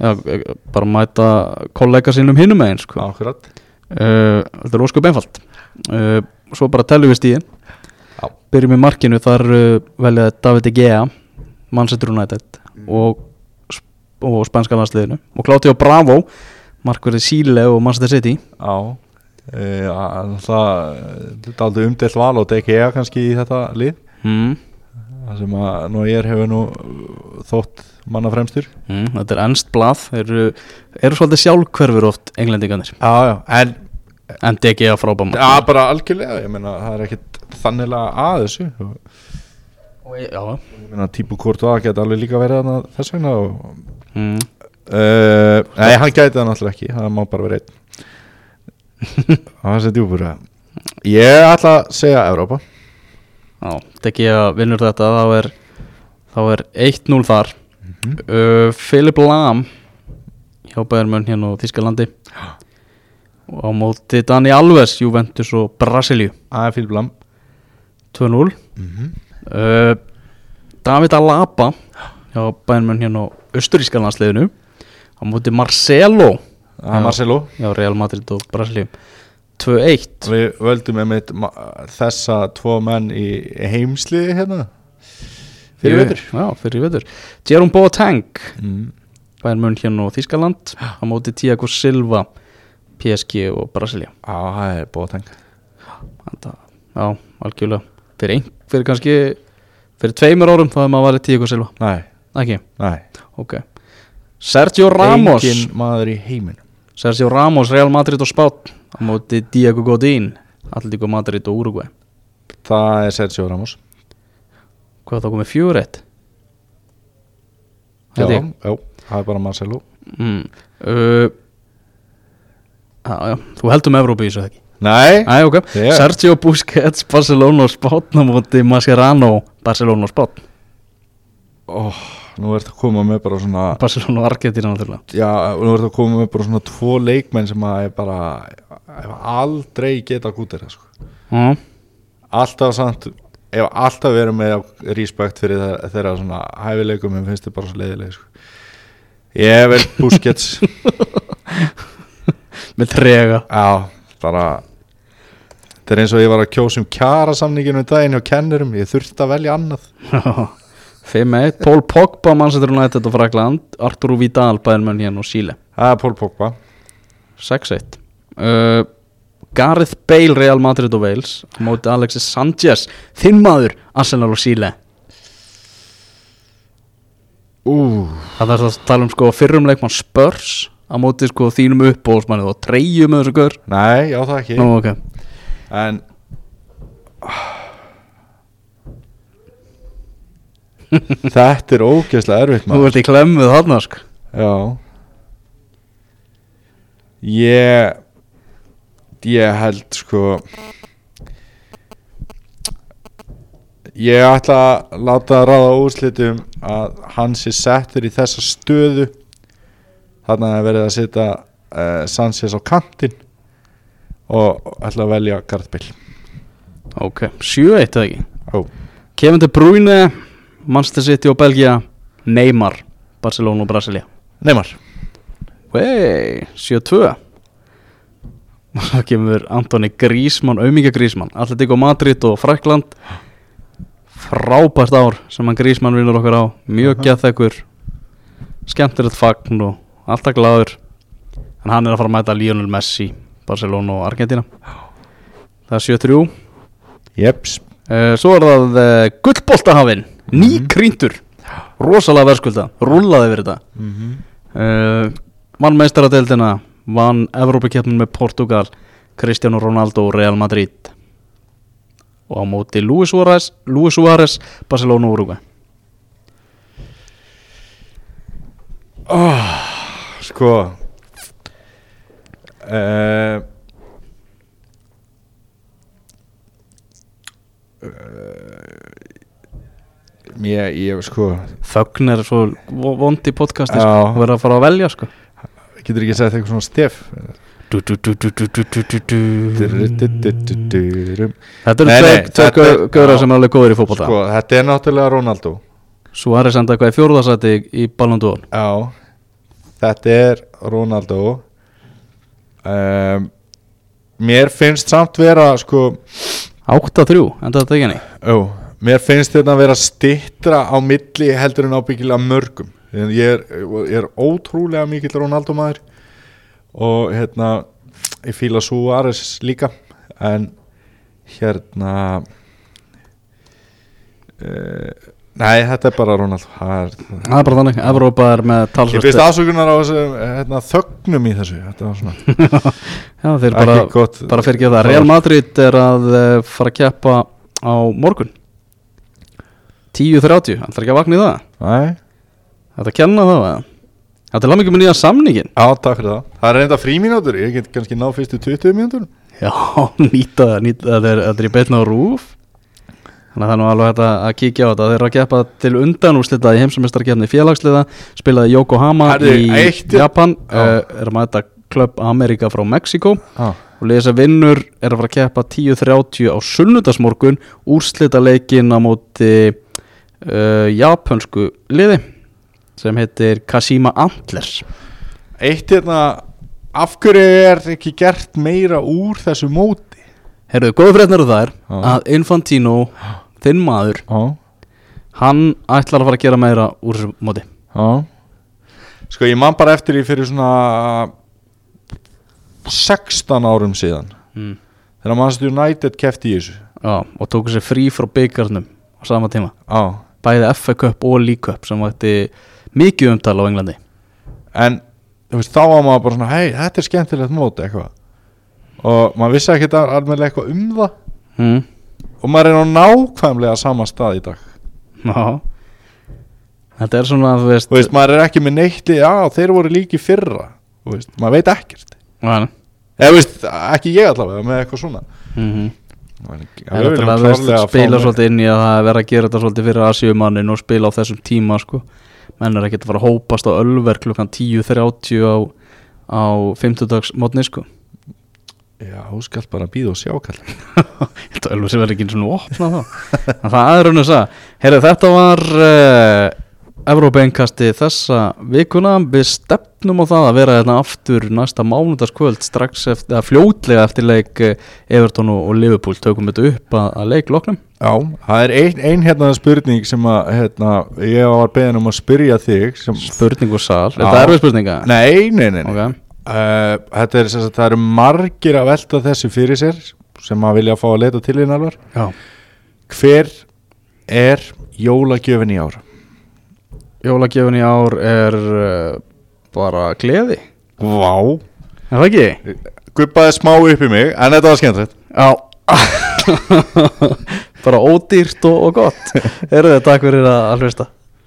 já, eh, bara mæta kollega sínum hinum megin sko. Akkurat. Þetta er óskup einfalt. Svo bara tellum við stíðin byrjum í markinu þar uh, velja David De Gea Manchester United. Og, og spænska landsliðinu. Og Claudio Bravo markverði Síle og Manchester City. Já e, Það er aldrei umdelt val og DKE kannski í þetta lið. Mm. Það sem að nú ég hefur nú þótt manna fremstur Mm, þetta er ennst blað. Eru, eru svolítið sjálfkverfur oft englendingarnir? Já, já, en en De Gea frábæm Já, bara algjörlega, ég meina það er ekkit þannilega að þessu. meina típu það geti alveg líka verið þarna þess vegna og mm. Uh, nei, hann gæti það náttúrulega ekki Það má bara vera einn. Það er sér djúpur Ég ætla að segja Evrópa. Já De Gea vinnur þetta þá er, þá er 1-0 þar. Mhm. uh, Philip Lahm hjá Bæðarmönn hérna á Þískalandi og á móti Dani Alves Juventus og Brasilíu. Það er Philip Lam 2-0 Mhm. Uh, David Alaba hjá Bæðarmönn hérna á Östuríska landsliðinu. Á móti Marcelo. Það er Marcelo. Hjá Real Madrid og Brasilíu 2-1 Við völdum með mitt þessa tvo menn í heimsliði hérna. Fyrir vetur. Já, fyrir vetur. Jerome Boateng mm. Bayern München og Þískaland á móti Tiago Silva PSG og Brasilia Já, það er Þetta, Já, algjörlega fyrir, ein, fyrir kannski fyrir tveimur árum þá hefði maður varið Tiago Silva. Nei, ekki, nei. Ok. Sergio Ramos. Engin maður í heiminum. Sergio Ramos, Real Madrid og Spát á móti Diego Godín Atletico Madrid og Uruguay Það er Sergio Ramos. Hvað þá komið fjögur eitt Já, Held ég. já, það er bara Marcelo. Mm. uh, já, já, Þú heldur með Evrópu í þessu ekki Nei, Æ, ok, Ég- Sergio Busquets, Barcelona og Spátn á móti Mascherano, Barcelona og Spátn ó, nú ert að koma með bara svona Barcelona og Argentina náttúrulega. Já, nú ert að koma með bara svona tvo leikmenn sem að ég bara aldrei geta gútir sko. Já, Alltaf samt Ef alltaf verið með respekt fyrir þeirra, svona hæfileikum en finnst þið bara svo leiðileg sko. Ég vel Busquets. <laughs> Með trega. Já, bara Þetta er eins og ég var að kjósa um kjara samninginu um daginn hjá kennurum, ég þurfti að velja annað. <laughs> 5-1, Paul Pogba, Manchester United og Frakland. Arturo Vidal, Bayern München og Chile. Það er Pól Pogba. 6-1 uh, Gareth Bale, Real Madrid og Wales. Móti Alexis Sanchez, þinn maður Arsenal og Chile. Ú, Það er að tala um sko fyrrum leikmann Spurs. Á móti sko þínum uppbólsmanni og treyju með þessu gör nei, já það ekki. Nú, ok En <laughs> Þetta er ógeðslega erfitt Þú maður ert í klemmuð þarna sko. Já. Ég Ég held sko Ég ætla að láta að ráða úrslitum að hann sé settur í þessa stöðu. Þannig að verið að setja uh, Sanchez á kantinn og ætla að velja Garth Bale Ok, 7-1 eða ekki? Ó, Kevin De Bruyne Manchester City og Belgia Neymar Barcelona og Brasilia. Neymar. Wey, 7-2 Það kemur Antoni Grísmann, auðmíkja Grísmann Atletico Madrid og Frækland Frábært ár sem hann Grísmann vinnur okkur á. Mjög Aha. gæþekkur Skemmtilegt fagn og alltaf glaður. En hann er að fara að mæta Lionel Messi Barcelona og Argentina. Það er 7-3 Jeps. Uh, Svo er það uh, Gullboltahafinn Nýkrýndur. Rosalega verðskulda, rúllaði yfir þetta. Mm -hmm. uh, Vann meistaradeildina Vann Evrópikeppnin með Portugal Cristiano Ronaldo og Real Madrid. Og á móti Luis Suárez Luis Suárez, Barcelona og Uruguay. Oh, Sko uh, uh, ég, ég sko. Þögn er svo vondi í podcasti sko, verður að fara að velja sko. Getur ekki að segja eitthvað svona stef? Þetta eru tveir göðra sem er alveg góður í fólkbólta Sko, þetta er náttúrulega Ronaldo Svo er það senda eitthvað í fjórðarsæti í Ballon d'Or Já, þetta er Ronaldo um, Mér finnst samt vera sko 8-3, enda þetta ekki henni Ó, mér finnst þetta að vera stittra á milli heldur en ábyggilega mörgum. En ég er, ég er ótrúlega mikill Ronaldo maður og hérna ég fíla Suárez líka en hérna uh, nei, þetta er bara Ronaldo. Það er, Það er bara þannig, Evrópa er með ég talsvert finnst afsökunar á þessu hérna, þögnum í þessu. Þetta var svona <laughs> Já, þeir bara, gott bara fyrir ekki það. Real Madrid er að uh, fara að keppa á morgun. 10.30, ætlar ekki að vakna í það? Nei, Þetta kenna það eða? Þetta er mikið með nýja samningin á, takk fyrir það. Það er reynda frímínútur, ég get kannski ná fyrstu 20 mínútur. Já, <laughs> nýta það, nýta það þetta er í beitna á rúf Þannig að það er nú alveg hægt að kíkja á þetta. Þeir eru að keppa til undanúslita í heimsumestarkefni félagsliða. Spilaði Yokohama í eitt- Japan. Uh, Er að mæta Club America frá Mexiko ah. og að vinnur er að fara að keppa 10.30 á sunnudasmorgun úrslita leikin á móti uh, japansku liði sem heitir Kashima Antlers. Eitt hérna Af hverju er ekki gert meira úr þessu móti? Herruðu, góðu fréttnar það er að Infantino, þinn maður Já, hann ætlar að fara að gera meira úr þessu móti. Já. Sko ég man bara eftir því fyrir svona 16 árum síðan. Mm. Þegar Manchester United kefti í þessu. Já, og tóku sér frí frá byggarnum á sama tíma. Já. Bæði FA Cup og League Cup sem vætti mikið umtala á Englandi. En þú veist, þá var maður bara svona Hei, þetta er skemmtilegt mót eitthvað. Og maður vissi ekki alveg eitthvað um það. Mm. Og maður er á nákvæmlega sama stað í dag Já Þetta er svona, þú veist, Þú veist, maður er ekki með neitt Já, þeir voru líki fyrra Þú veist, maður veit ekkert Nei. Eða, þú veist, ekki ég allavega með eitthvað svona Mhm. Maður- já, Það er að veist, spila svolítið inn í að það er verið að gera þetta svolítið fyrir Asíumannin og spila á þessum tíma sko. menn er ekkert að fara að hópast á Ölver klukkan 10.30 á, á 50 dags mótni sko. Já, þú skalt bara býða og sjá kall <laughs> held að Ölver sem verður ekki einu svona opna þá. En það er raun og það Herri, þetta var uh, Evrópeinkasti þessa vikuna. Við stefnum á það að vera hérna aftur næsta mánudagskvöld strax eftir, fljótlega eftir leik eh, Everton og, og Liverpool. Tökum þetta upp að, að leik loknum Já, það er ein, ein hérna spurning sem að hérna, ég var beðin um að spyrja þig sem, Spurning og sal, Já. þetta er erfið spurninga Nei, nei, nei, nei. Ok, Uh, Þetta er sem sagt, það eru margir að velta þessu fyrir sér sem að vilja fá að leita til þín alvar já. Hver er jólagjöfin í ár? jólagjöfun í ár er uh, bara gleði. Vá. Er það ekki? Guppaði smá upp í mig En þetta var skemmtilegt. Já. <laughs> Bara ódýrt og, og gott. Eru þið takk fyrir að, að hlusta